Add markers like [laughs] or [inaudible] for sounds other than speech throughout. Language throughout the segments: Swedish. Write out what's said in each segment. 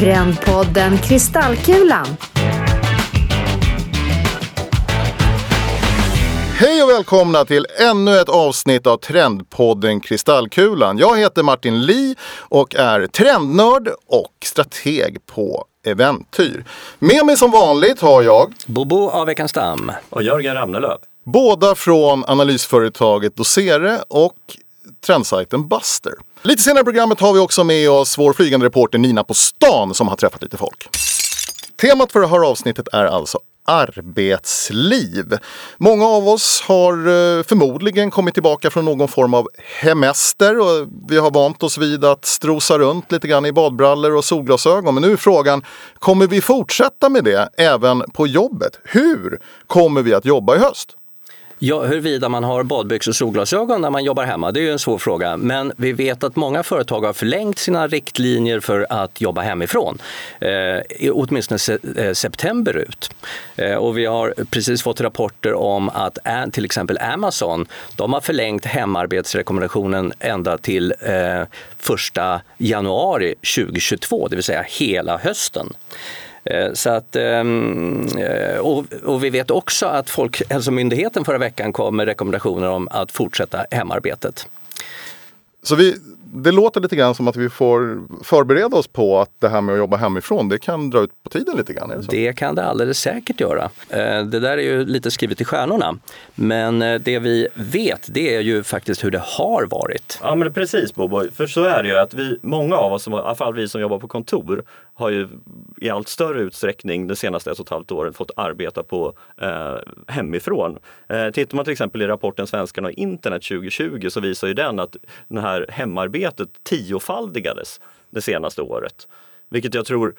Trendpodden Kristallkulan. Hej och välkomna till ännu ett avsnitt av Trendpodden Kristallkulan. Jag heter Martin Li och är trendnörd och strateg på Eventyr. Med mig som vanligt har jag Bobo av Veckans Stam. Och Jörgen Ramnelöv. båda från analysföretaget Dosere och trendsajten Buster. Lite senare i programmet har vi också med oss vår flygande reporter Nina på stan som har träffat lite folk. Temat för det här avsnittet är alltså arbetsliv. Många av oss har eh, förmodligen kommit tillbaka från någon form av hemester och vi har vant oss vid att strosa runt lite grann i badbrallor och solglasögon. Men nu är frågan, kommer vi fortsätta med det även på jobbet? Hur kommer vi att jobba i höst? Ja, huruvida man har badbyxor och solglasögon när man jobbar hemma, det är ju en svår fråga. Men vi vet att många företag har förlängt sina riktlinjer för att jobba hemifrån. Eh, åtminstone se, eh, september ut. Eh, och vi har precis fått rapporter om att ä, till exempel Amazon, de har förlängt hemarbetsrekommendationen ända till eh, 1 januari 2022, det vill säga hela hösten. Eh, Så att, ehm, eh, och, vi vet också att Folkhälsomyndigheten förra veckan kom med rekommendationer om att fortsätta hemarbetet. Så vi, det låter lite grann som att vi får förbereda oss på att det här med att jobba hemifrån, det kan dra ut på tiden lite grann. Är det så? Det kan det alldeles säkert göra. Eh, Det där är ju lite skrivet i stjärnorna. Men det vi vet, det är ju faktiskt hur det har varit. Ja men precis Bobo, för så är det ju att vi, många av oss, som, i alla fall vi som jobbar på kontor, har ju i allt större utsträckning de senaste ett och ett halvt åren fått arbeta på eh, hemifrån. Eh, tittar man till exempel i rapporten Svenskarna och internet 2020 så visar ju den att det här hemarbetet tiofaldigades det senaste året. Vilket jag tror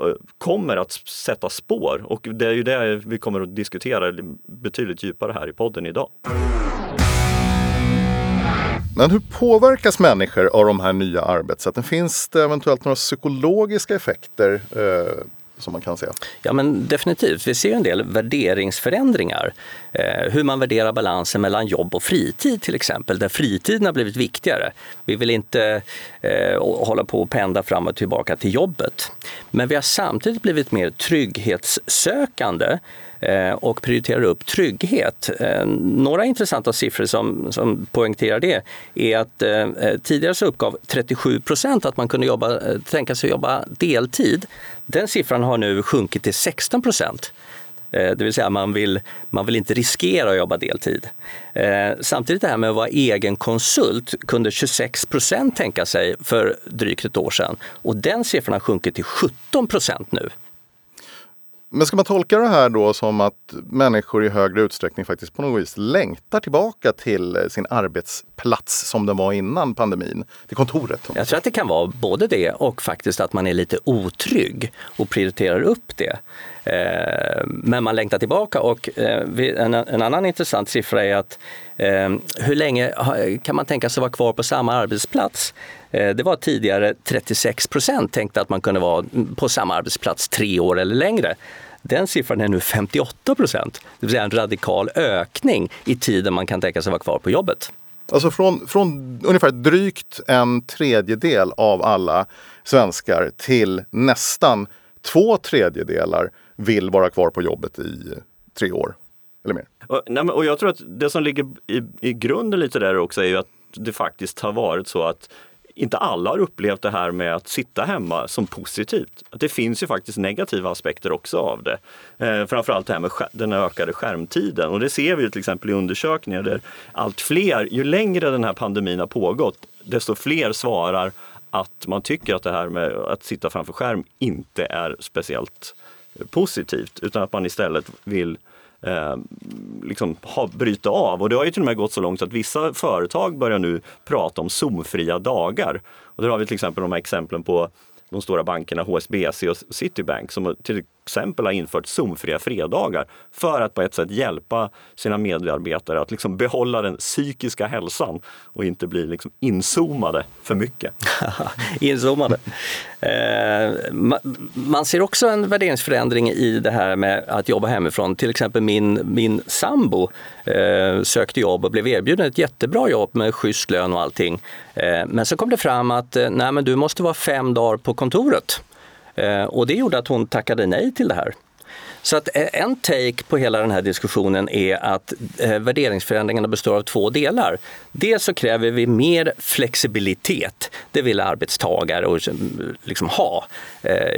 eh, kommer att sätta spår och det är ju det vi kommer att diskutera betydligt djupare här i podden idag. Men hur påverkas människor av de här nya arbetssätten? Finns det eventuellt några psykologiska effekter eh, som man kan se? Ja men definitivt, vi ser ju en del värderingsförändringar. Eh, hur man värderar balansen mellan jobb och fritid till exempel, där fritiden har blivit viktigare. Vi vill inte eh, hålla på och pendla fram och tillbaka till jobbet. Men vi har samtidigt blivit mer trygghetssökande Eh, och prioriterar upp trygghet. Eh, några intressanta siffror som, som poängterar det är att eh, tidigare så uppgav 37 procent att man kunde jobba, tänka sig jobba deltid. Den siffran har nu sjunkit till 16 procent. Det vill säga man vill, man vill inte riskera att jobba deltid. Samtidigt det här med att vara egen konsult kunde 26 procent tänka sig för drygt ett år sedan. Och den siffran har sjunkit till 17 procent nu. Men ska man tolka det här då som att människor i högre utsträckning faktiskt på något vis längtar tillbaka till eh, sin arbetsplats som den var innan pandemin? Till kontoret? Jag tror att det kan vara både det och faktiskt att man är lite otrygg och prioriterar upp det. Eh, men man längtar tillbaka och eh, en, annan intressant siffra är att eh, hur länge kan man tänka sig vara kvar på samma arbetsplats? Det var tidigare 36 procent tänkte att man kunde vara på samma arbetsplats tre år eller längre. Den siffran är nu 58 procent, det vill säga en radikal ökning i tiden man kan tänka sig vara kvar på jobbet. Alltså från, från ungefär drygt en tredjedel av alla svenskar till nästan två tredjedelar vill vara kvar på jobbet i tre år eller mer. Och, nej, men, och jag tror att det som ligger i, i grunden lite där också är ju att det faktiskt har varit så att inte alla har upplevt det här med att sitta hemma som positivt. Att det finns ju faktiskt negativa aspekter också av det. Eh, framförallt det här med den ökade skärmtiden. Och det ser vi ju till exempel i undersökningar där allt fler, ju längre den här pandemin har pågått, desto fler svarar att man tycker att det här med att sitta framför skärm inte är speciellt positivt utan att man istället vill eh, liksom ha, bryta av. Och det har ju till och med gått så långt att vissa företag börjar nu prata om zoomfria dagar. Och där har vi till exempel de här exemplen på de stora bankerna HSBC och Citibank som till exempel har infört zoomfria fredagar för att på ett sätt hjälpa sina medarbetare att liksom behålla den psykiska hälsan och inte bli liksom inzoomade för mycket. [laughs] Inzoomade. Eh, ma- man ser också en värderingsförändring i det här med att jobba hemifrån. Till exempel min, min sambo eh, sökte jobb och blev erbjuden ett jättebra jobb med schysst lön och allting. Eh, men så kom det fram att eh, nej, men du måste vara fem dagar på kontoret. Eh, och det gjorde att hon tackade nej till det här. Så att eh, en take på hela den här diskussionen är att eh, värderingsförändringarna består av två delar. Dels så kräver vi mer flexibilitet. Det vill arbetstagare och liksom ha.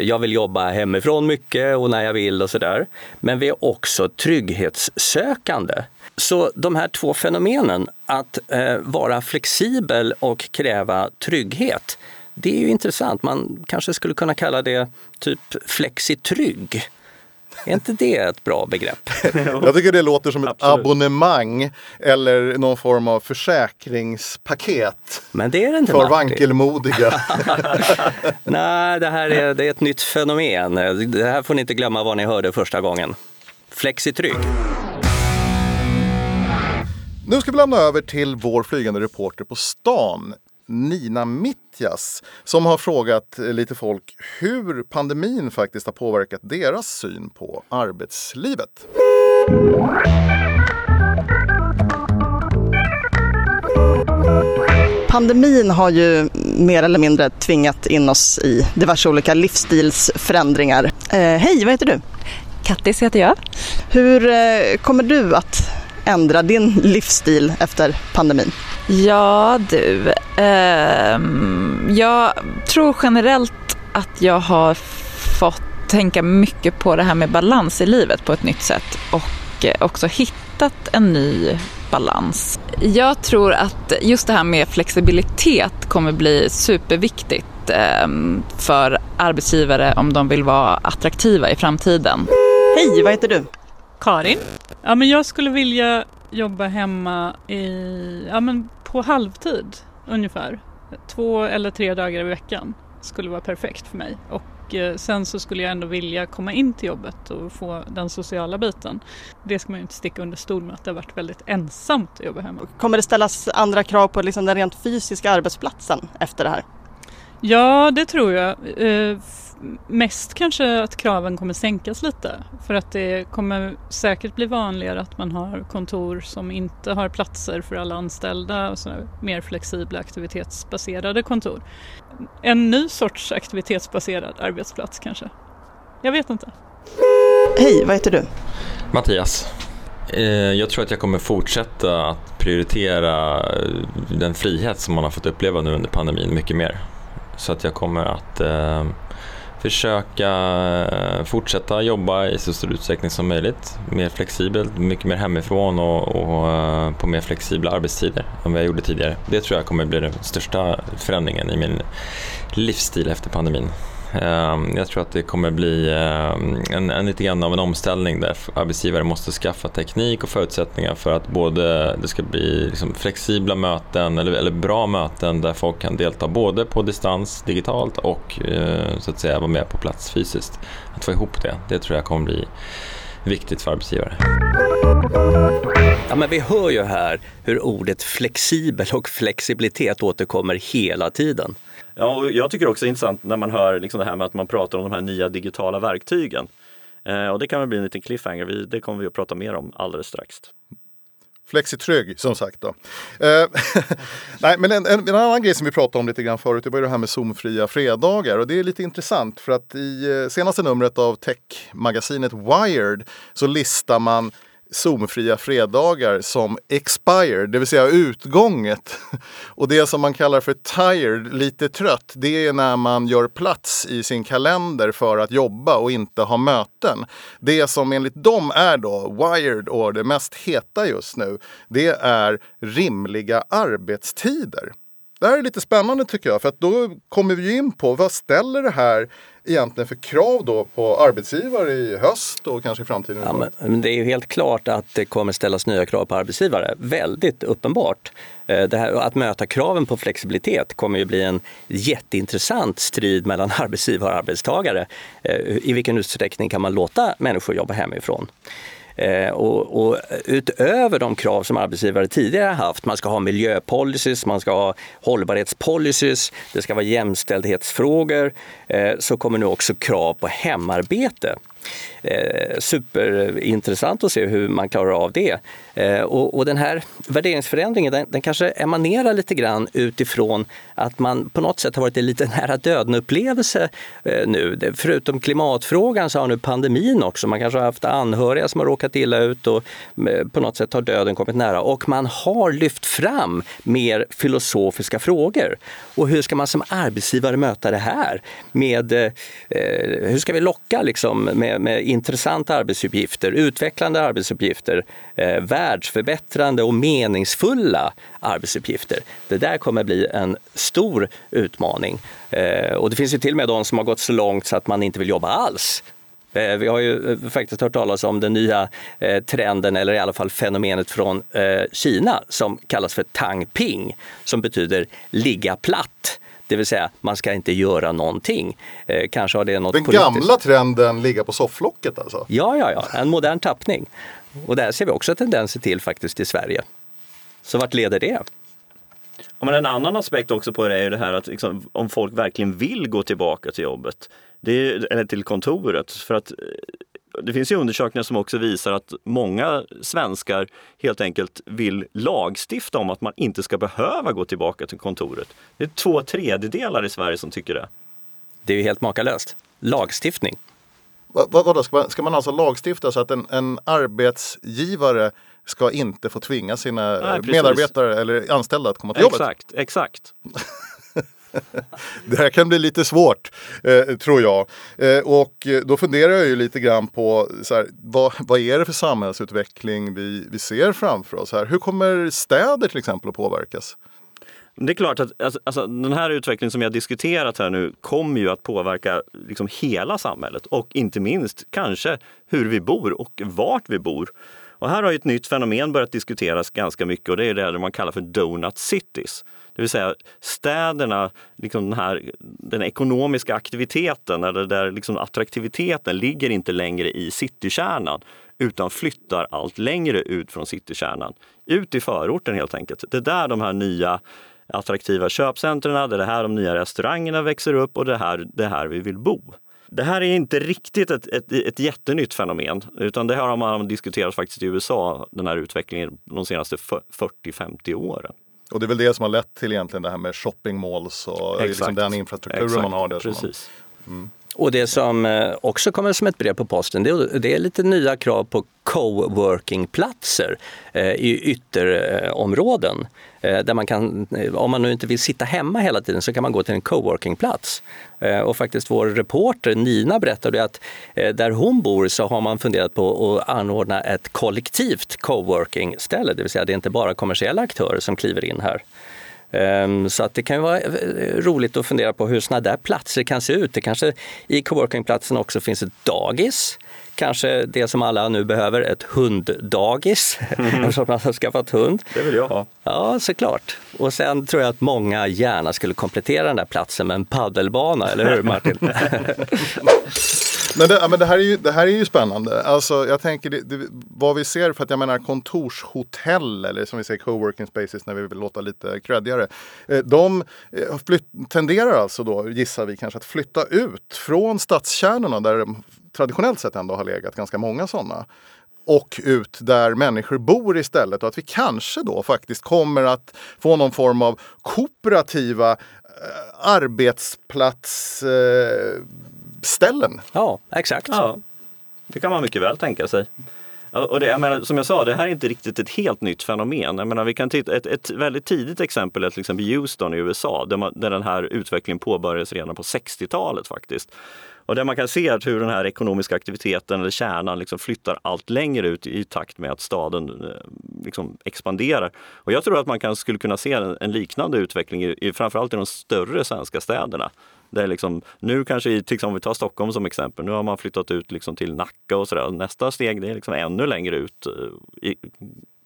Jag vill jobba hemifrån mycket och när jag vill och sådär. Men vi är också trygghetssökande. Så de här två fenomenen, att vara flexibel och kräva trygghet, det är ju intressant. Man kanske skulle kunna kalla det typ flexitrygg. Är inte det ett bra begrepp? [laughs] Jag tycker det låter som ett Absolut. abonnemang eller någon form av försäkringspaket. Men det är det inte För vankelmodiga. [laughs] Nej, det här är, det är ett nytt fenomen. Det här får ni inte glömma vad ni hörde första gången. Flexitrygg. Nu ska vi lämna över till vår flygande reporter på stan, Nina Mittjas som har frågat lite folk hur pandemin faktiskt har påverkat deras syn på arbetslivet. Pandemin har ju mer eller mindre tvingat in oss i diverse olika livsstilsförändringar. Eh, hej, vad heter du? Kattis heter jag. Hur eh, kommer du att ändra din livsstil efter pandemin? Ja du, eh, jag tror generellt att jag har fått tänka mycket på det här med balans i livet på ett nytt sätt och eh, också hittat en ny balans. Jag tror att just det här med flexibilitet kommer bli superviktigt eh, för arbetsgivare om de vill vara attraktiva i framtiden. Hej, vad heter du? Karin. Ja, men jag skulle vilja jobba hemma i, ja, men på halvtid ungefär. Två eller tre dagar i veckan skulle vara perfekt för mig. Och eh, sen så skulle jag ändå vilja komma in till jobbet och få den sociala biten. Det ska man ju inte sticka under stol med att det har varit väldigt ensamt att jobba hemma. Kommer det ställas andra krav på liksom den rent fysiska arbetsplatsen efter det här? Ja, det tror jag. Eh, mest kanske att kraven kommer sänkas lite för att det kommer säkert bli vanligare att man har kontor som inte har platser för alla anställda och så mer flexibla aktivitetsbaserade kontor. En ny sorts aktivitetsbaserad arbetsplats kanske. Jag vet inte. Hej, vad heter du? Mattias. Eh, jag tror att jag kommer fortsätta att prioritera den frihet som man har fått uppleva nu under pandemin mycket mer. Så att jag kommer att eh, försöka eh, fortsätta jobba i så stor utsträckning som möjligt. Mer flexibelt, mycket mer hemifrån och, och eh, på mer flexibla arbetstider än vad jag gjorde tidigare. Det tror jag kommer bli den största förändringen i min livsstil efter pandemin. Ehm, jag tror att det kommer bli ehm, en, en lite grann av en omställning där arbetsgivare måste skaffa teknik och förutsättningar för att både det ska bli liksom flexibla möten eller, eller bra möten där folk kan delta både på distans digitalt och eh, så att säga vara med på plats fysiskt. Att få ihop det, det tror jag kommer bli viktigt för arbetsgivare. Ja, men vi hör ju här hur ordet flexibel och flexibilitet återkommer hela tiden. Ja, och jag tycker också det är intressant när man hör liksom det här med att man pratar om de här nya digitala verktygen. Eh, och det kan väl bli en liten cliffhanger, vi, det kommer vi att prata mer om alldeles strax. Flexitrygg som sagt då. Eh, [laughs] nej, men en, en, en, annan grej som vi pratade om lite grann förut det var det här med zonfria fredagar och det är lite intressant för att i eh, senaste numret av techmagasinet Wired så listar man Zoomfria fredagar som expired, det vill säga utgånget. [laughs] Och det som man kallar för tired, lite trött, det är när man gör plats i sin kalender för att jobba och inte ha möten. Det som enligt dem är då wired och det mest heta just nu, det är rimliga arbetstider. Det här är lite spännande tycker jag, för att då kommer vi in på vad ställer det här egentligen för krav då på arbetsgivare i höst och kanske i framtiden? Ja, men det är ju helt klart att det kommer ställas nya krav på arbetsgivare. Väldigt uppenbart. Eh, det här, att möta kraven på flexibilitet kommer ju bli en jätteintressant strid mellan [laughs] arbetsgivare och arbetstagare. Eh, I vilken utsträckning kan man låta människor jobba hemifrån? Eh, och, och, utöver de krav som arbetsgivare tidigare haft, man ska ha miljöpolicies, man ska ha hållbarhetspolicies, det ska vara jämställdhetsfrågor, eh, så kommer nu också krav på hemarbete. Eh, superintressant att se hur man klarar av det. Eh, och, och, den här värderingsförändringen den, den, kanske emanerar lite grann utifrån att man på något sätt har varit en lite [laughs] nära döden-upplevelse eh, nu. Det, förutom klimatfrågan så har nu pandemin också, man kanske har haft anhöriga som har råkat illa ut och eh, på något sätt har döden kommit nära. Och man har lyft fram mer filosofiska frågor. Och hur ska man som arbetsgivare möta det här? Med, eh, hur ska vi locka liksom, med, med intressanta arbetsuppgifter, utvecklande arbetsuppgifter, eh, världsförbättrande och meningsfulla arbetsuppgifter. Det där kommer bli en stor utmaning. Eh, och det finns ju till och med de som har gått så långt så att man inte vill jobba alls. Eh, vi har ju eh, faktiskt hört talas om den nya eh, trenden, eller i alla fall fenomenet från Kina som kallas för Tang Ping, som betyder ligga platt. Det vill säga, man ska inte göra någonting. Eh, kanske har det något Den politiskt. gamla trenden ligga på sofflocket alltså? Ja, ja, ja, en modern tappning. Och där ser vi också tendenser till faktiskt i Sverige. Så vart leder det? Ja, men en annan aspekt också på det är ju det här att liksom, om folk verkligen vill gå tillbaka till jobbet, är, eller till kontoret. För att det finns ju undersökningar som också visar att många svenskar helt enkelt vill lagstifta om att man inte ska behöva gå tillbaka till kontoret. Det är två tredjedelar i Sverige som tycker det. Det är ju helt makalöst. Lagstiftning. Vad, vad, ska, man, ska man alltså lagstifta så att en, en arbetsgivare ska inte få tvinga sina Nej, medarbetare eller anställda att komma till exakt, jobbet? Exakt, exakt. [laughs] [laughs] det här kan bli lite svårt, eh, tror jag. Eh, och då funderar jag ju lite grann på så här, vad, vad är det för samhällsutveckling vi, vi ser framför oss här? Hur kommer städer till exempel att påverkas? Det är klart att alltså, alltså, den här utvecklingen som jag diskuterat här nu kommer ju att påverka liksom hela samhället och inte minst kanske hur vi bor och vart vi bor. Och här har ett nytt fenomen börjat diskuteras ganska mycket och det är det man kallar för donut cities. Det vill säga städerna, liksom den, här, den ekonomiska aktiviteten eller där liksom attraktiviteten ligger inte längre i citykärnan utan flyttar allt längre ut från citykärnan. Ut i förorten helt enkelt. Det är där de här nya attraktiva köpcentren, det är här de nya restaurangerna växer upp och det är här, det är här vi vill bo. Det här är inte riktigt ett, ett, ett jättenytt fenomen, utan det här har man diskuterat faktiskt i USA, den här utvecklingen de senaste 40-50 åren. Och det är väl det som har lett till egentligen det här med shopping malls och liksom den infrastrukturen man har där. Precis. Mm. Och det som eh, också kommer som ett brev på posten, det är lite nya krav på coworkingplatser eh, i ytterområden. Eh, där man kan, om man nu inte vill sitta hemma hela tiden så kan man gå till en coworkingplats. Och faktiskt vår reporter Nina berättade att där hon bor så har man funderat på att anordna ett kollektivt coworkingställe, det vill säga det är inte bara kommersiella aktörer som kliver in här. Ehm, så att det kan vara eh, roligt att fundera på hur sådana där platser kan se ut. Det kanske i coworkingplatsen också finns ett dagis. Kanske det som alla nu behöver, ett hunddagis. Mm. [laughs] Eftersom man har skaffat hund. Det vill jag ha. Ja, såklart. Och sen tror jag att många gärna skulle komplettera den där platsen med en paddelbana, eller hur Martin? [laughs] [laughs] Men, det, men det, här är ju, det här är ju spännande. Alltså, jag tänker det, det, vad vi ser, för att jag menar kontorshotell eller som vi säger coworking spaces när vi vill låta lite creddigare. Eh, de eh, flytt, tenderar alltså då, gissar vi kanske, att flytta ut från stadskärnorna där de traditionellt sett ändå har legat ganska många sådana och ut där människor bor istället och att vi kanske då faktiskt kommer att få någon form av kooperativa eh, arbetsplats eh, ställen. Ja, exakt. Ja, det kan man mycket väl tänka sig. Och det, jag menar, som jag sa, det här är inte riktigt ett helt nytt fenomen. Jag menar, vi kan titta, ett, ett väldigt tidigt exempel är till exempel Houston i USA där, man, där den här utvecklingen påbörjades redan på 60-talet faktiskt. Och där man kan se att hur den här ekonomiska aktiviteten eller kärnan liksom flyttar allt längre ut i takt med att staden eh, liksom expanderar. Och jag tror att man kan, skulle kunna se en, en liknande utveckling i, i, framförallt i de större svenska städerna. Det är liksom, nu kanske, i, till exempel vi tar Stockholm som exempel, nu har man flyttat ut liksom till Nacka och sådär. Nästa steg det är liksom ännu längre ut eh, i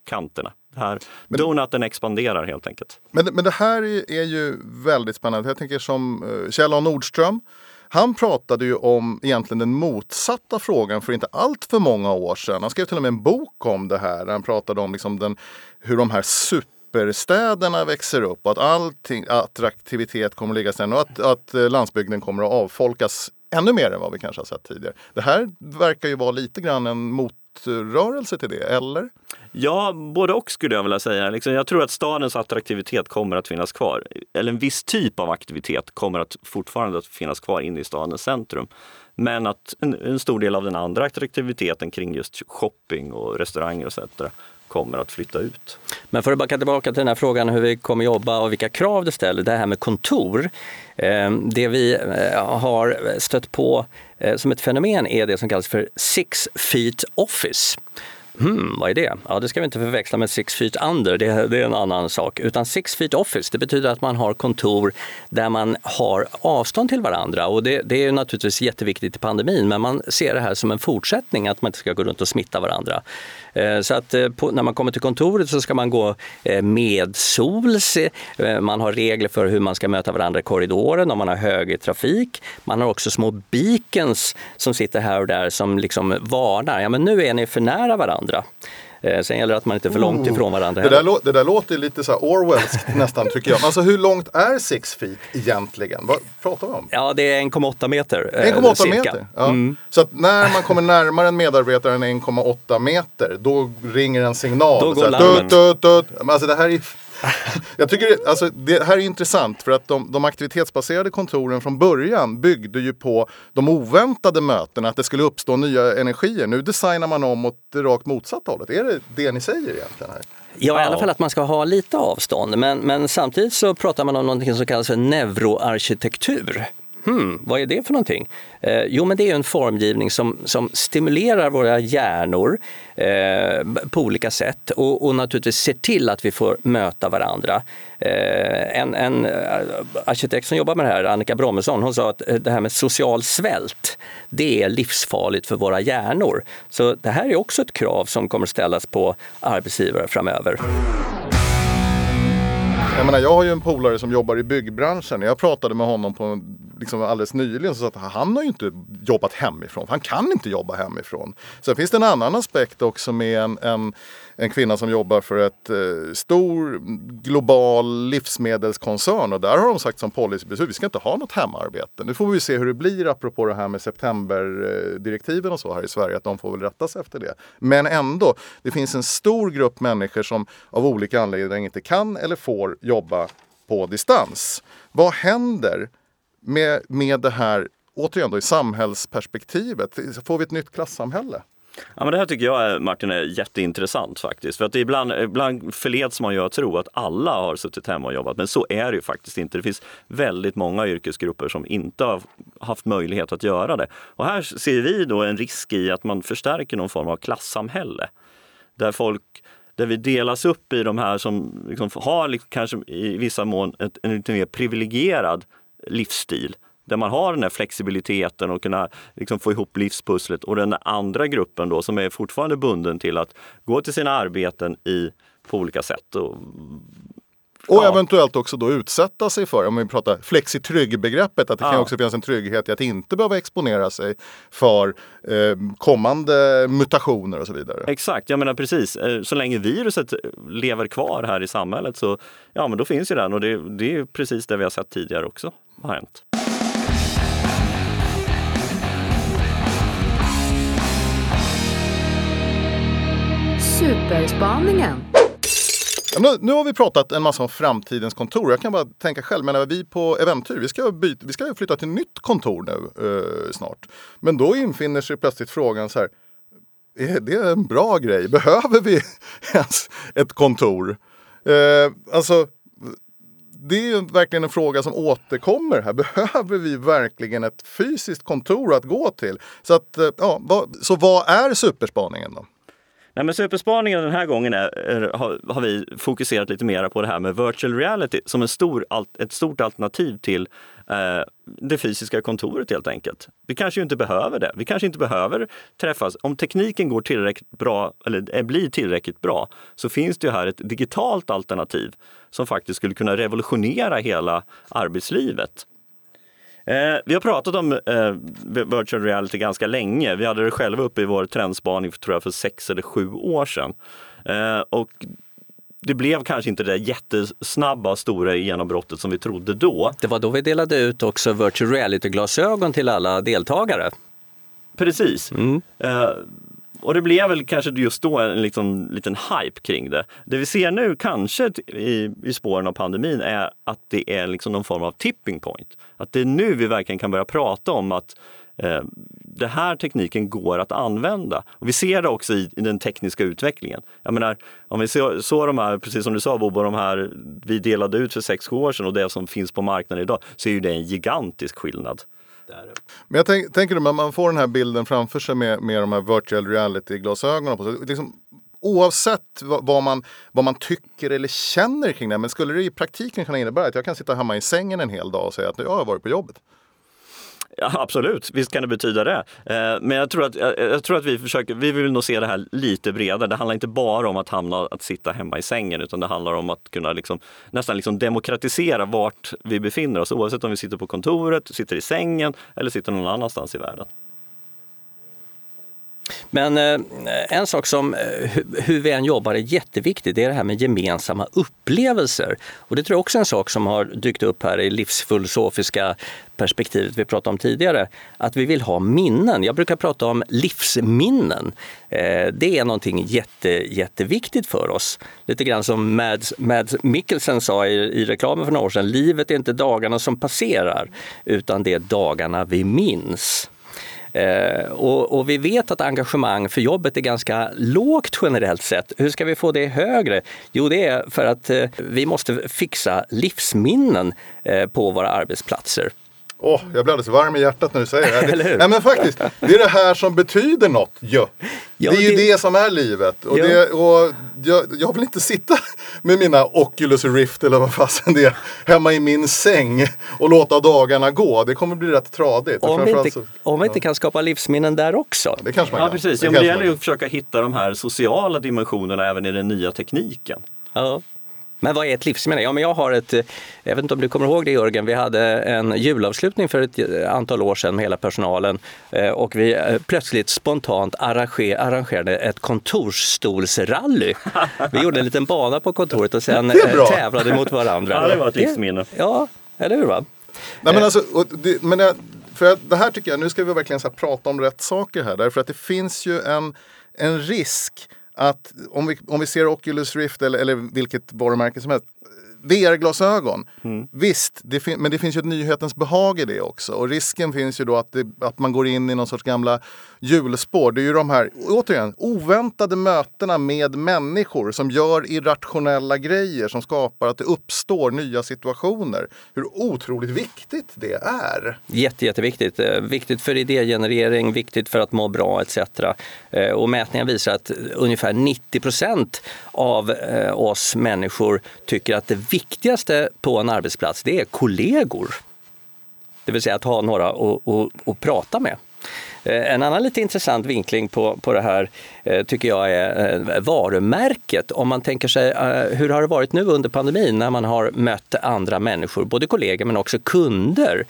kanterna. Här, men, donaten expanderar helt enkelt. Men, men det här är ju väldigt spännande. Jag tänker som uh, Kjell A Nordström. Han pratade ju om egentligen den motsatta frågan för inte allt för många år sedan. Han skrev till och med en bok om det här. Han pratade om liksom den, hur de här super superstäderna växer upp och att all attraktivitet kommer att ligga sen och att, att eh, landsbygden kommer att avfolkas ännu mer än vad vi kanske har sett tidigare. Det här verkar ju vara lite grann en motrörelse till det, eller? Ja, både och skulle jag vilja säga. Liksom, jag tror att stadens attraktivitet kommer att finnas kvar. Eller en viss typ av aktivitet kommer att fortfarande att finnas kvar inne i stadens centrum. Men att en, en stor del av den andra attraktiviteten kring just shopping och restauranger och etc kommer att flytta ut. Men för att backa tillbaka till den här frågan hur vi kommer jobba och vilka krav det ställer, det här med kontor. Eh, det vi eh, har stött på eh, som ett fenomen är det som kallas för six feet office. Hmm, vad är det? Ja, det ska vi inte förväxla med six feet under, det, det, är en annan sak. Utan six feet office, det betyder att man har kontor där man har avstånd till varandra. Och det, det är naturligtvis jätteviktigt i pandemin, men man ser det här som en fortsättning, att man inte ska gå runt och smitta varandra. Eh, så att eh, på, när man kommer till kontoret så ska man gå eh, med medsols. Man har regler för hur man ska möta varandra i korridoren om man har högertrafik. Man har också små beacons som sitter här och där som liksom varnar. Ja, men nu är ni för nära varandra. Sen gäller det att man inte är för långt ifrån varandra. Det där, det där låter lite så Orwellskt [laughs] nästan tycker jag. Alltså hur långt är six feet egentligen? Vad pratar vi om? Ja, det är 1,8 meter. 1,8 meter? Ja. Mm. Så att när man kommer närmare en medarbetare än 1,8 meter, då ringer en signal. Då går larmen. Alltså det här är [laughs] jag tycker alltså, det här är intressant för att de, de, aktivitetsbaserade kontoren från början byggde ju på de oväntade mötena, att det skulle uppstå nya energier. Nu designar man om åt det rakt motsatta hållet. Är det det ni säger egentligen? här? Ja, i alla fall att man ska ha lite avstånd. Men, men samtidigt så pratar man om något som kallas för neuroarkitektur. Hmm, vad är det för någonting? Eh, jo, men det är en formgivning som, som stimulerar våra hjärnor eh, på olika sätt och, och, naturligtvis ser till att vi får möta varandra. Eh, en, en eh, arkitekt som jobbar med det här, Annika Brommesson, hon sa att eh, det här med social svält, det är livsfarligt för våra hjärnor. Så det här är också ett krav som kommer ställas på arbetsgivare framöver. Jag, menar, jag har ju en polare som jobbar i byggbranschen. Jag pratade med honom på, liksom alldeles nyligen så att han har ju inte jobbat hemifrån. Han kan inte jobba hemifrån. Sen finns det en annan aspekt också med en, en en kvinna som jobbar för ett eh, stor global livsmedelskoncern och där har de sagt som policybeslut, vi ska inte ha något hemarbete. Nu får vi se hur det blir apropå det här med septemberdirektiven och så här i Sverige, att de får väl rätta sig efter det. Men ändå, det finns en stor grupp människor som av olika anledningar inte kan eller får jobba på distans. Vad händer med, med det här, återigen då i samhällsperspektivet? Får vi ett nytt klassamhälle? Ja, men det här tycker jag eh, Martin är jätteintressant faktiskt. För att ibland, ibland förleds man ju att tro att alla har suttit hemma och jobbat, men så är det ju faktiskt inte. Det finns väldigt många yrkesgrupper som inte har haft möjlighet att göra det. Och här ser vi då en risk i att man förstärker någon form av klassamhälle. Där folk där vi delas upp i de här som liksom har kanske i vissa mån ett, en lite mer privilegierad livsstil där man har den här flexibiliteten och kunna liksom få ihop livspusslet och den andra gruppen då som är fortfarande bunden till att gå till sina arbeten i, på olika sätt. Och, och ja. eventuellt också då utsätta sig för, om vi pratar flexi-trygg-begreppet, att det ja. kan också finnas en trygghet i att inte behöva exponera sig för eh, kommande mutationer och så vidare. Exakt, jag menar precis. Eh, så länge viruset lever kvar här i samhället så ja, men då finns ju den och det, det är precis det vi har sett tidigare också har hänt. Superspaningen. Nu, nu, har vi pratat en massa om framtidens kontor. Jag kan bara tänka själv, men vi på Eventyr, vi ska, byta, vi ska flytta till nytt kontor nu eh, snart. Men då infinner sig plötsligt frågan så här, är det en bra grej? Behöver vi [laughs] ens ett kontor? Eh, alltså, det är ju verkligen en fråga som återkommer här. Behöver vi verkligen ett fysiskt kontor att gå till? Så, att, eh, ja, vad, så vad är superspaningen då? Nej, men superspaningen den här gången är, är, har, har, vi fokuserat lite mer på det här med virtual reality som en stor, ett stort alternativ till eh, det fysiska kontoret helt enkelt. Vi kanske inte behöver det. Vi kanske inte behöver träffas. Om tekniken går tillräckligt bra, eller eh, blir tillräckligt bra, så finns det här ett digitalt alternativ som faktiskt skulle kunna revolutionera hela arbetslivet. Eh, vi har pratat om eh, virtual reality ganska länge. Vi hade det själva uppe i vår trendspaning för, tror jag, för sex eller sju år sedan. Eh, och det blev kanske inte det jättesnabba, stora genombrottet som vi trodde då. Det var då vi delade ut också virtual reality-glasögon till alla deltagare. Precis. Mm. Och det blev väl kanske just då en liksom, liten hype kring det. Det vi ser nu, kanske i, i spåren av pandemin, är att det är liksom någon form av tipping point. Att det är nu vi verkligen kan börja prata om att eh, den här tekniken går att använda. Och vi ser det också i, i den tekniska utvecklingen. Jag menar, om vi såg så de här, precis som du sa Bobo, de här vi delade ut för 6-7 år sedan och det som finns på marknaden idag, så är ju det en gigantisk skillnad. Men jag tänk, tänker att man får den här bilden framför sig med, med de här virtual reality-glasögonen på sig. Liksom, oavsett vad, vad, man, vad man tycker eller känner kring det, men skulle det i praktiken kunna innebära att jag kan sitta hemma i sängen en hel dag och säga att jag har varit på jobbet? Ja, absolut, visst kan det betyda det. Eh, men jag tror, att, jag tror att vi försöker, vi vill nog se det här lite bredare. Det handlar inte bara om att hamna, att sitta hemma i sängen utan det handlar om att kunna liksom, nästan liksom demokratisera vart vi befinner oss oavsett om vi sitter på kontoret, sitter i sängen eller sitter någon annanstans i världen. Men eh, en sak som eh, hur vi än jobbar är jätteviktigt, det är det här med gemensamma upplevelser. Och det tror jag också är en sak som har dykt upp här i livsfilosofiska perspektivet vi pratade om tidigare, att vi vill ha minnen. Jag brukar prata om livsminnen. Eh, det är någonting jätte, jätteviktigt för oss. Lite grann som Mads, Mads Mikkelsen sa i, i reklamen för några år sedan, livet är inte dagarna som passerar, utan det är dagarna vi minns. Eh, och, och, vi vet att engagemang för jobbet är ganska lågt generellt sett. Hur ska vi få det högre? Jo, det är för att eh, vi måste fixa livsminnen eh, på våra arbetsplatser. Oh, jag blir alldeles varm i hjärtat när du säger det. [laughs] det nej, men faktiskt, det är det här som betyder något. Ja. ja det är ju det... det som är livet. Och, ja. det, och jag, jag, vill inte sitta [laughs] med mina Oculus Rift eller vad fasen det är hemma i min säng och låta dagarna gå. Det kommer bli rätt tradigt. Om vi inte, så, om vi inte kan skapa livsminnen där också. Det kanske man kan. Ja, precis. Det, ja, det gäller ju att försöka hitta de här sociala dimensionerna även i den nya tekniken. Ja. Men vad är ett livsminne? Ja, men jag har ett, jag vet inte om du kommer ihåg det Jörgen, vi hade en julavslutning för ett antal år sedan med hela personalen eh, och vi eh, plötsligt spontant arrangerade ett kontorsstolsrally. [laughs] Vi gjorde en liten bana på kontoret och sen [laughs] eh, tävlade mot varandra. Ja, det var ett livsminne. Ja, eller hur? Va? Nej, men alltså, det, men det, för det här tycker jag, nu ska vi verkligen så prata om rätt saker här, därför att det finns ju en, en risk att om vi, om vi ser Oculus Rift eller, eller vilket varumärke som helst. VR-glasögon, mm. visst, det men det finns ju ett nyhetens behag i det också. Och risken finns ju då att, det, att man går in i någon sorts gamla hjulspår. Det är ju de här, återigen, oväntade mötena med människor som gör irrationella grejer som skapar att det uppstår nya situationer. Hur otroligt viktigt det är. Jätte, jätteviktigt. Eh, viktigt för idégenerering, viktigt för att må bra etc. Eh, och mätningar visar att ungefär 90 procent av eh, oss människor tycker att det viktigaste på en arbetsplats det är kollegor. Det vill säga att ha några att prata med. Eh, en annan lite intressant vinkling på, på det här eh, tycker jag är eh, varumärket. Om man tänker sig hur har det varit nu under pandemin när man har mött andra människor, både kollegor men också kunder.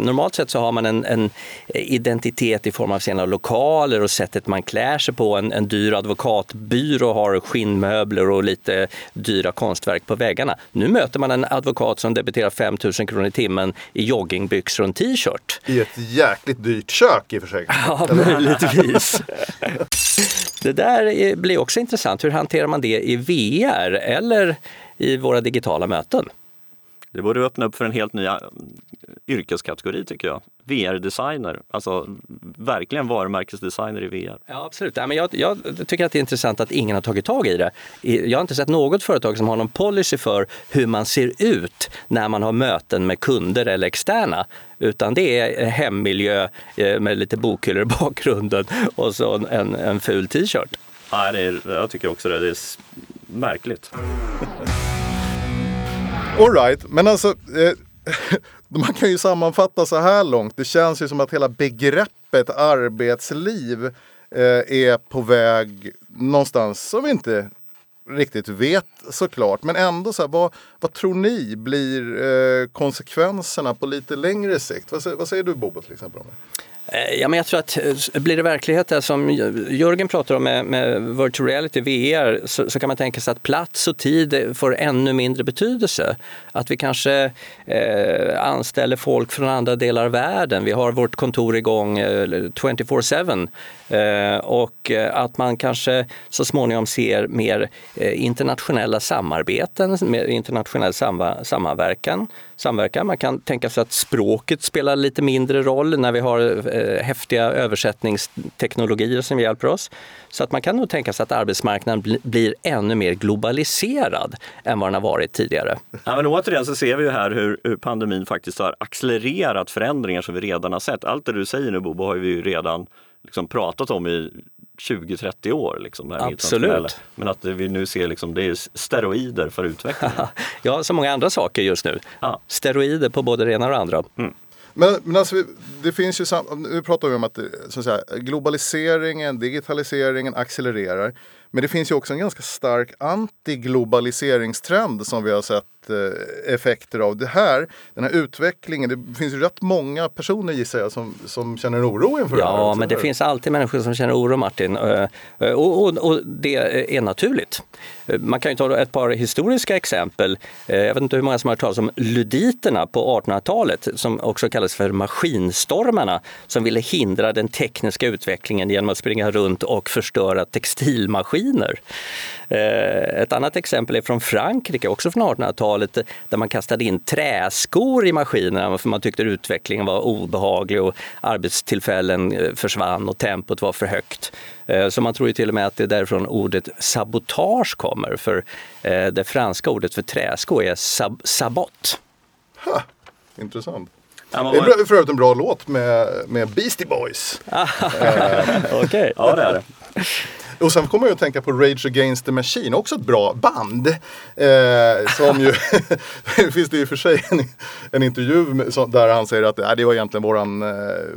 Normalt sett så har man en, en identitet i form av sina lokaler och sättet man klär sig på. En, en dyr advokatbyrå har skinnmöbler och lite dyra konstverk på väggarna. Nu möter man en advokat som debiterar 5 000 kronor i timmen i joggingbyxor och en t-shirt. I ett jäkligt dyrt kök i och för sig. [laughs] Ja, möjligtvis. [laughs] Det där blir också intressant. Hur hanterar man det i VR eller i våra digitala möten? Det borde öppna upp för en helt ny äh, yrkeskategori tycker jag. VR-designer, alltså verkligen varumärkesdesigner i VR. Ja, absolut. Ja, men jag, jag, tycker att det är intressant att ingen har tagit tag i det. Jag har inte sett något företag som har någon policy för hur man ser ut när man har möten med kunder eller externa. Utan det är hemmiljö eh, med lite bokhyllor i [laughs] bakgrunden och så en, en ful t-shirt. Ja, det är, jag tycker också det. Det är märkligt. [laughs] Alright, men alltså eh, [laughs] man kan ju sammanfatta så här långt. Det känns ju som att hela begreppet arbetsliv eh, är på väg någonstans som vi inte riktigt vet såklart. Men ändå, så här, vad, vad tror ni blir eh, konsekvenserna på lite längre sikt? Vad, vad säger du Bobo till exempel om det? Eh, ja, men jag tror att eh, blir det verklighet det som Jörgen pratar om med, med virtual reality, VR, så, så, kan man tänka sig att plats och tid eh, får ännu mindre betydelse. Att vi kanske eh, anställer folk från andra delar av världen. Vi har vårt kontor igång eh, 24-7 eh, och att man kanske så småningom ser mer eh, internationella samarbeten, mer internationell samverkan samverkan. Man kan tänka sig att språket spelar lite mindre roll när vi har eh, häftiga översättningsteknologier som hjälper oss. Så att man kan nog tänka sig att arbetsmarknaden bli, blir ännu mer globaliserad än vad den har varit tidigare. Ja, men återigen så ser vi ju här hur, hur pandemin faktiskt har accelererat förändringar som vi redan har sett. Allt det du säger nu Bobo har vi ju redan liksom pratat om i 20-30 år. Liksom, Absolut. Men att vi nu ser liksom, det är steroider för utvecklingen. [laughs] ja, så många andra saker just nu. Ja. Steroider på både det ena och det andra. Mm. Men, men alltså, det finns ju, nu pratar vi om att, så att säga, globaliseringen, digitaliseringen accelererar. Men det finns ju också en ganska stark antiglobaliseringstrend som vi har sett effekter av det här. Den här utvecklingen. Det finns ju rätt många personer gissar jag som, som känner oro inför ja, det här. Ja, men det finns alltid människor som känner oro Martin. Eh, eh, och, och, och, det är naturligt. Man kan ju ta ett par historiska exempel. Jag vet inte hur många som har hört talas om luditerna på 1800-talet som också kallas för maskinstormarna som ville hindra den tekniska utvecklingen genom att springa runt och förstöra textilmaskiner. Ett annat exempel är från Frankrike, också från 1800-talet 80-talet där man kastade in träskor i maskinerna för man tyckte utvecklingen var obehaglig och arbetstillfällen eh, försvann och tempot var för högt. Eh, så man tror ju till och med att det är därifrån ordet sabotage kommer för eh, det franska ordet för träsko är sab sabot. Ha, intressant. Det är för övrigt en bra låt med, med Beastie Boys. [laughs] Okej. Okay. Ja, det är det. Och sen kommer jag att tänka på Rage Against the Machine, också ett bra band. Eh, som ju, [laughs] finns det i och för sig en, en intervju där han säger att äh, det var egentligen våran, eh,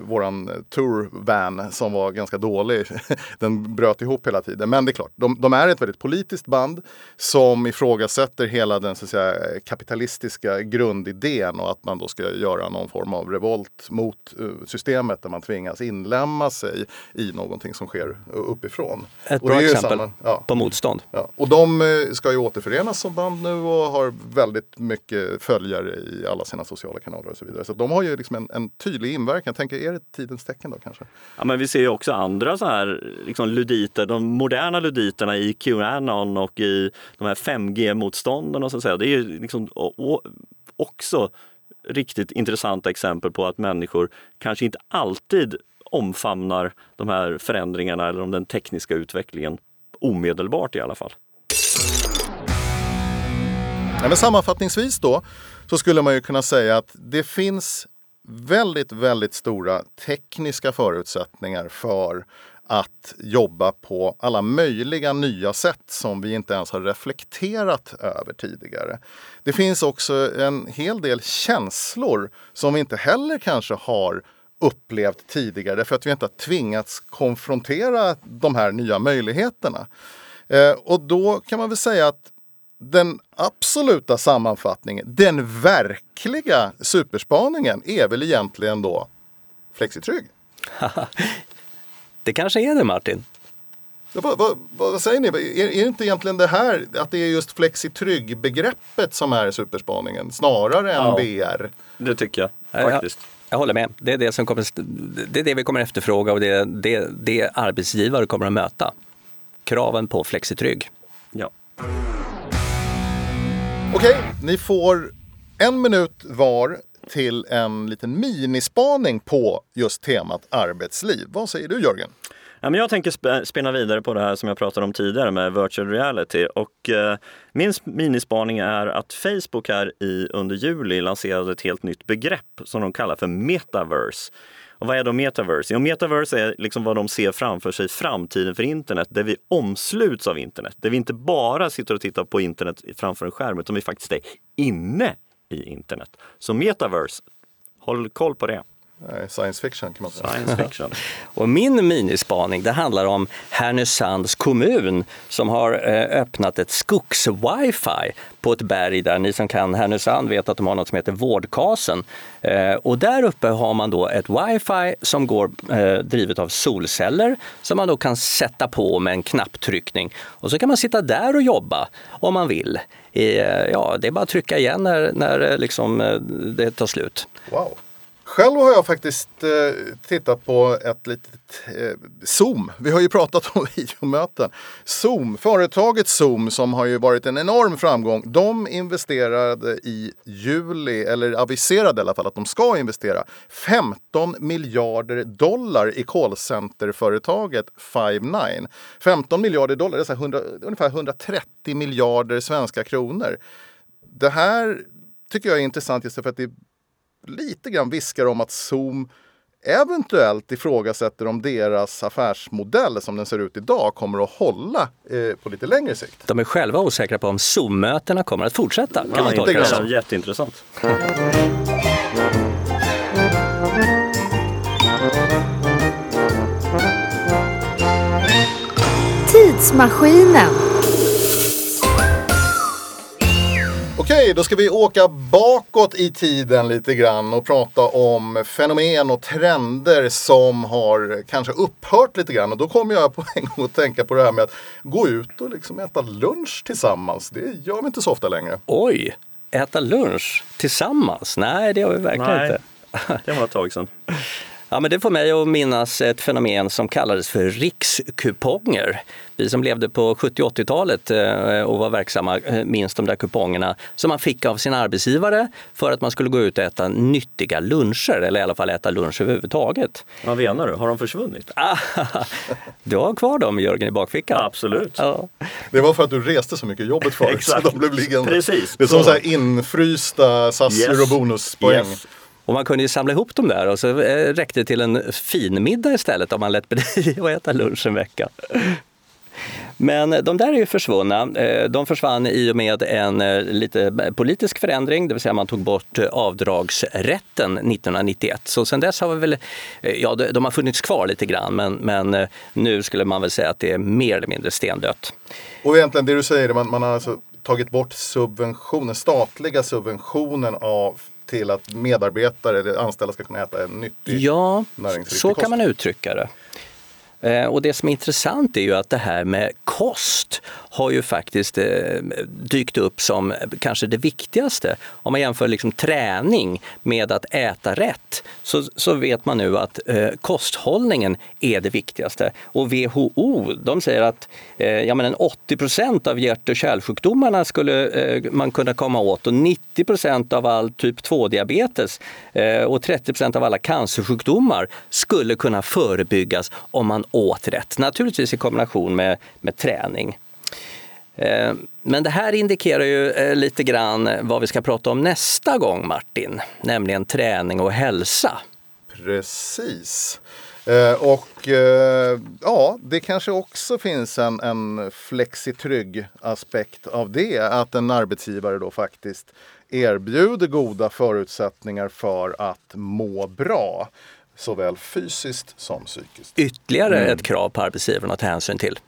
våran van som var ganska dålig. [laughs] Den bröt ihop hela tiden. Men det är klart, de, de, är ett väldigt politiskt band som ifrågasätter hela den så att säga, kapitalistiska grundidén och att man då ska göra någon form av revolt mot eh, systemet där man tvingas inlämna sig i någonting som sker uppifrån. Ett bra exempel samma, ja. på motstånd. Ja. Och de eh, ska ju återförenas som band nu och har väldigt mycket följare i alla sina sociala kanaler och så vidare. Så de har ju liksom en, en tydlig inverkan. Jag tänker, är det tidens tecken då kanske? Ja, men vi ser ju också andra så här liksom luditer, de moderna luditerna i Qanon och i de här 5G-motståndarna. Det är ju liksom också riktigt intressanta exempel på att människor kanske inte alltid omfamnar de här förändringarna eller om den tekniska utvecklingen omedelbart i alla fall. Ja, men sammanfattningsvis då så skulle man ju kunna säga att det finns väldigt, väldigt stora tekniska förutsättningar för att jobba på alla möjliga nya sätt som vi inte ens har reflekterat över tidigare. Det finns också en hel del känslor som vi inte heller kanske har upplevt tidigare för att vi inte har tvingats konfrontera de här nya möjligheterna. Eh, och då kan man väl säga att den absoluta sammanfattningen, den verkliga superspaningen är väl egentligen då Flexitrygg. [laughs] det kanske är det Martin. Ja, vad, vad, vad, säger ni? Är, är det inte egentligen det här, att det är just Flexitrygg-begreppet som är superspaningen snarare än ja, VR? Det tycker jag faktiskt. Jag håller med. Det är det, som kommer, det, är det vi kommer efterfråga och det är det, det arbetsgivare kommer att möta. Kraven på Flexitrygg. Ja. Okej, ni får en minut var till en liten minispaning på just temat arbetsliv. Vad säger du Jörgen? Ja, men jag tänker spinna vidare på det här som jag pratade om tidigare med virtual reality. Och, eh, min minispaning är att Facebook här i, under juli lanserade ett helt nytt begrepp som de kallar för metaverse. Och vad är då metaverse? Jo, metaverse är liksom vad de ser framför sig, framtiden för internet, där vi omsluts av internet. Där vi inte bara sitter och tittar på internet framför en skärm, utan vi faktiskt är inne i internet. Så metaverse, håll koll på det. Science fiction kan man säga. Science [laughs] fiction. Och min minispaning det handlar om Härnösands kommun som har eh, öppnat ett skogs-wifi på ett berg där. Ni som kan Härnösand vet att de har något som heter Vårdkasen. Eh, och där uppe har man då ett wifi som går eh, drivet av solceller som man då kan sätta på med en knapptryckning. Och så kan man sitta där och jobba om man vill. Ja, det är bara att trycka igen när, när liksom, det tar slut. Wow. Själv har jag faktiskt eh, tittat på ett litet eh, Zoom. Vi har ju pratat om [laughs] videomöten. Zoom, företaget Zoom som har ju varit en enorm framgång. De investerade i juli, eller aviserade i alla fall att de ska investera 15 miljarder dollar i callcenterföretaget Five9. 15 miljarder dollar, det är så 100, ungefär 130 miljarder svenska kronor. Det här tycker jag är intressant just för att det lite grann viskar om att Zoom eventuellt ifrågasätter om deras affärsmodell som den ser ut idag kommer att hålla eh, på lite längre sikt. De är själva osäkra på om Zoom-mötena kommer att fortsätta. Kan Ja, man tolka det som. Jätteintressant. Tidsmaskinen. Okej, då ska vi åka bakåt i tiden lite grann och prata om fenomen och trender som har kanske upphört lite grann. Och då kommer jag på [laughs] en gång att tänka på det här med att gå ut och liksom äta lunch tillsammans. Det gör vi inte så ofta längre. Oj, äta lunch tillsammans? Nej, det har vi verkligen Nej. inte. Det var ett tag sedan. [laughs] Ja, men det får mig att minnas ett fenomen som kallades för rikskuponger. Vi som levde på 70 och 80-talet eh, och var verksamma eh, minns de där kupongerna som man fick av sin arbetsgivare för att man skulle gå ut och äta nyttiga luncher eller i alla fall äta lunch överhuvudtaget. Vad menar du? Har de försvunnit? [laughs] Ah, du har kvar dem Jörgen i bakfickan. Absolut. Ja. Det var för att du reste så mycket jobbet förut. så Exakt. de blev liggande. Precis. Det är som Så. här infrysta sassor Yes. och bonuspoäng. Yes. Och man kunde ju samla ihop dem där och så eh, räckte det till en fin middag istället om man lät bli [laughs] att äta lunch en vecka. Men de där är ju försvunna. Eh, de försvann i och med en eh, lite politisk förändring, det vill säga man tog bort avdragsrätten 1991. Så sen dess har vi väl, ja de har funnits kvar lite grann men, men nu skulle man väl säga att det är mer eller mindre stendött. Och egentligen det du säger, man, man har alltså tagit bort subventionen, statliga subventionen av till att medarbetare eller anställda ska kunna äta en nyttig Ja, så kost. kan man uttrycka det. Eh, Och det som är intressant är ju att det här med kost har ju faktiskt eh, dykt upp som kanske det viktigaste. Om man jämför liksom träning med att äta rätt så, så vet man nu att eh, kosthållningen är det viktigaste. Och WHO de säger att eh, ja, men 80 procent av hjärt och kärlsjukdomarna skulle eh, man kunna komma åt och 90 procent av all typ 2-diabetes eh, och 30 procent av alla cancersjukdomar skulle kunna förebyggas om man åt rätt. Naturligtvis i kombination med, med träning. Eh, Men det här indikerar ju eh, lite grann vad vi ska prata om nästa gång Martin, nämligen träning och hälsa. Precis. Eh, och ja, det kanske också finns en, en flexitrygg aspekt av det. Att en arbetsgivare då faktiskt erbjuder goda förutsättningar för att må bra. Såväl fysiskt som psykiskt. Ytterligare ett krav på arbetsgivaren att ta hänsyn till.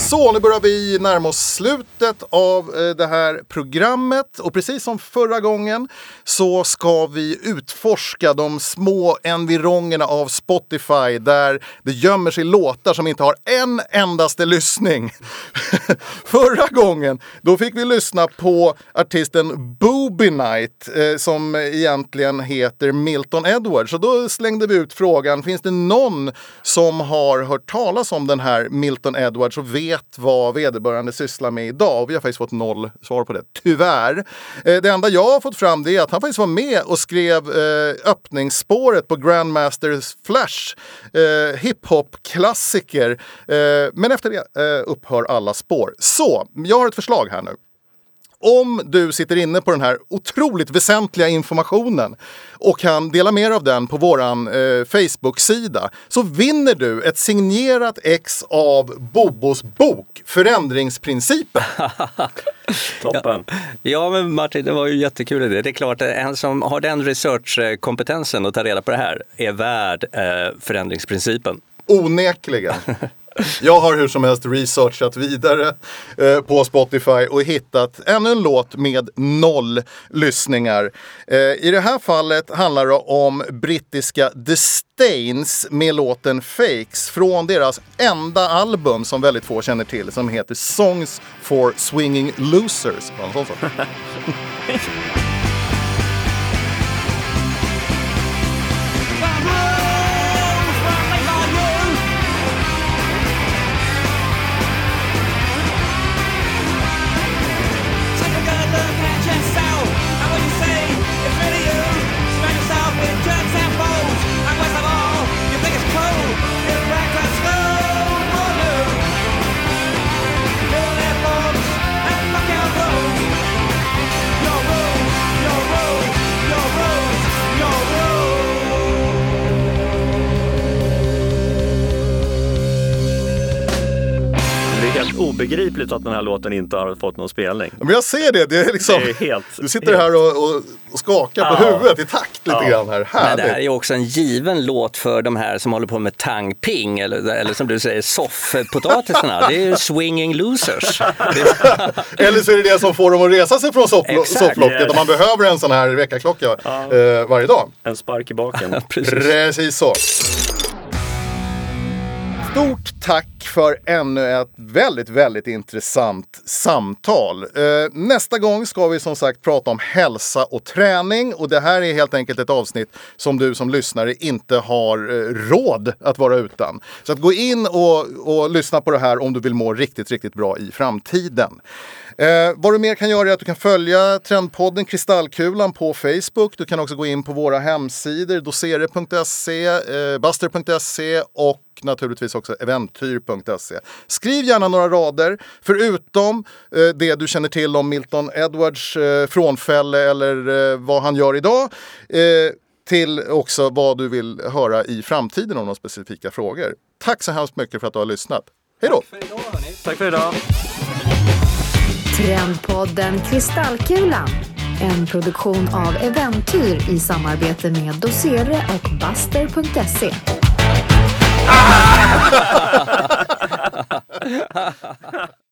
Så, nu börjar vi närma oss slutet av eh, det här programmet. Och precis som förra gången så ska vi utforska de små environgerna av Spotify där det gömmer sig låtar som inte har en endaste lyssning. [laughs] förra gången då fick vi lyssna på artisten Booby Night eh, som egentligen heter Milton Edwards. Så då slängde vi ut frågan, finns det någon som har hört talas om den här Milton Edwards och vet vad vederbörande sysslar med idag? Och vi har faktiskt fått noll svar på det, tyvärr. Eh, det enda jag har fått fram det är att han faktiskt var med och skrev eh, öppningsspåret på Grandmasters Flash, eh, hiphop-klassiker. Eh, men efter det eh, upphör alla spår. Så, jag har ett förslag här nu om du sitter inne på den här otroligt väsentliga informationen och kan dela mer av den på våran eh, Facebook-sida så vinner du ett signerat ex av Bobos bok Förändringsprincipen. [laughs] Toppen! Ja, men Martin, det var ju jättekul idé. Det är klart, att en som har den researchkompetensen att ta reda på det här är värd eh, förändringsprincipen. Onekligen. [laughs] Jag har hur som helst researchat vidare eh, på Spotify och hittat ännu en låt med noll lyssningar. Eh, I det här fallet handlar det om brittiska The Stains med låten Fakes från deras enda album som väldigt få känner till som heter Songs for Swinging Losers. [laughs] obegripligt att den här låten inte har fått någon spelning. Men jag ser det. det är liksom, Det är helt- du sitter här och, och, skakar på Ja. huvudet i takt lite Ja. grann här. Men det här är också en given låt för de här som håller på med tang ping eller, eller som du säger soffpotatisarna. Det är ju swinging losers. [laughs] Eller så är det det som får dem att resa sig från sofflocket om man behöver en sån här väckarklocka eh, varje dag. En spark i baken. [laughs] precis. Precis så. Stort tack för ännu ett väldigt, väldigt intressant samtal. Eh, nästa gång ska vi som sagt prata om hälsa och träning och det här är helt enkelt ett avsnitt som du som lyssnare inte har eh, råd att vara utan. Så att gå in och, och lyssna på det här om du vill må riktigt, riktigt bra i framtiden. Eh, vad du mer kan göra är att du kan följa Trendpodden Kristallkulan på Facebook. Du kan också gå in på våra hemsidor dosere.se, eh, buster.se och naturligtvis också eventyr.se. Skriv gärna några rader, förutom eh, det du känner till om Milton Edwards eh, frånfälle eller eh, vad han gör idag. Eh, till också vad du vill höra i framtiden om några specifika frågor. Tack så hemskt mycket för att du har lyssnat. Hej då! Tack för idag! Trendpodden Kristallkulan. En produktion av Eventyr i samarbete med Dosere och Buster.se. 아! [laughs]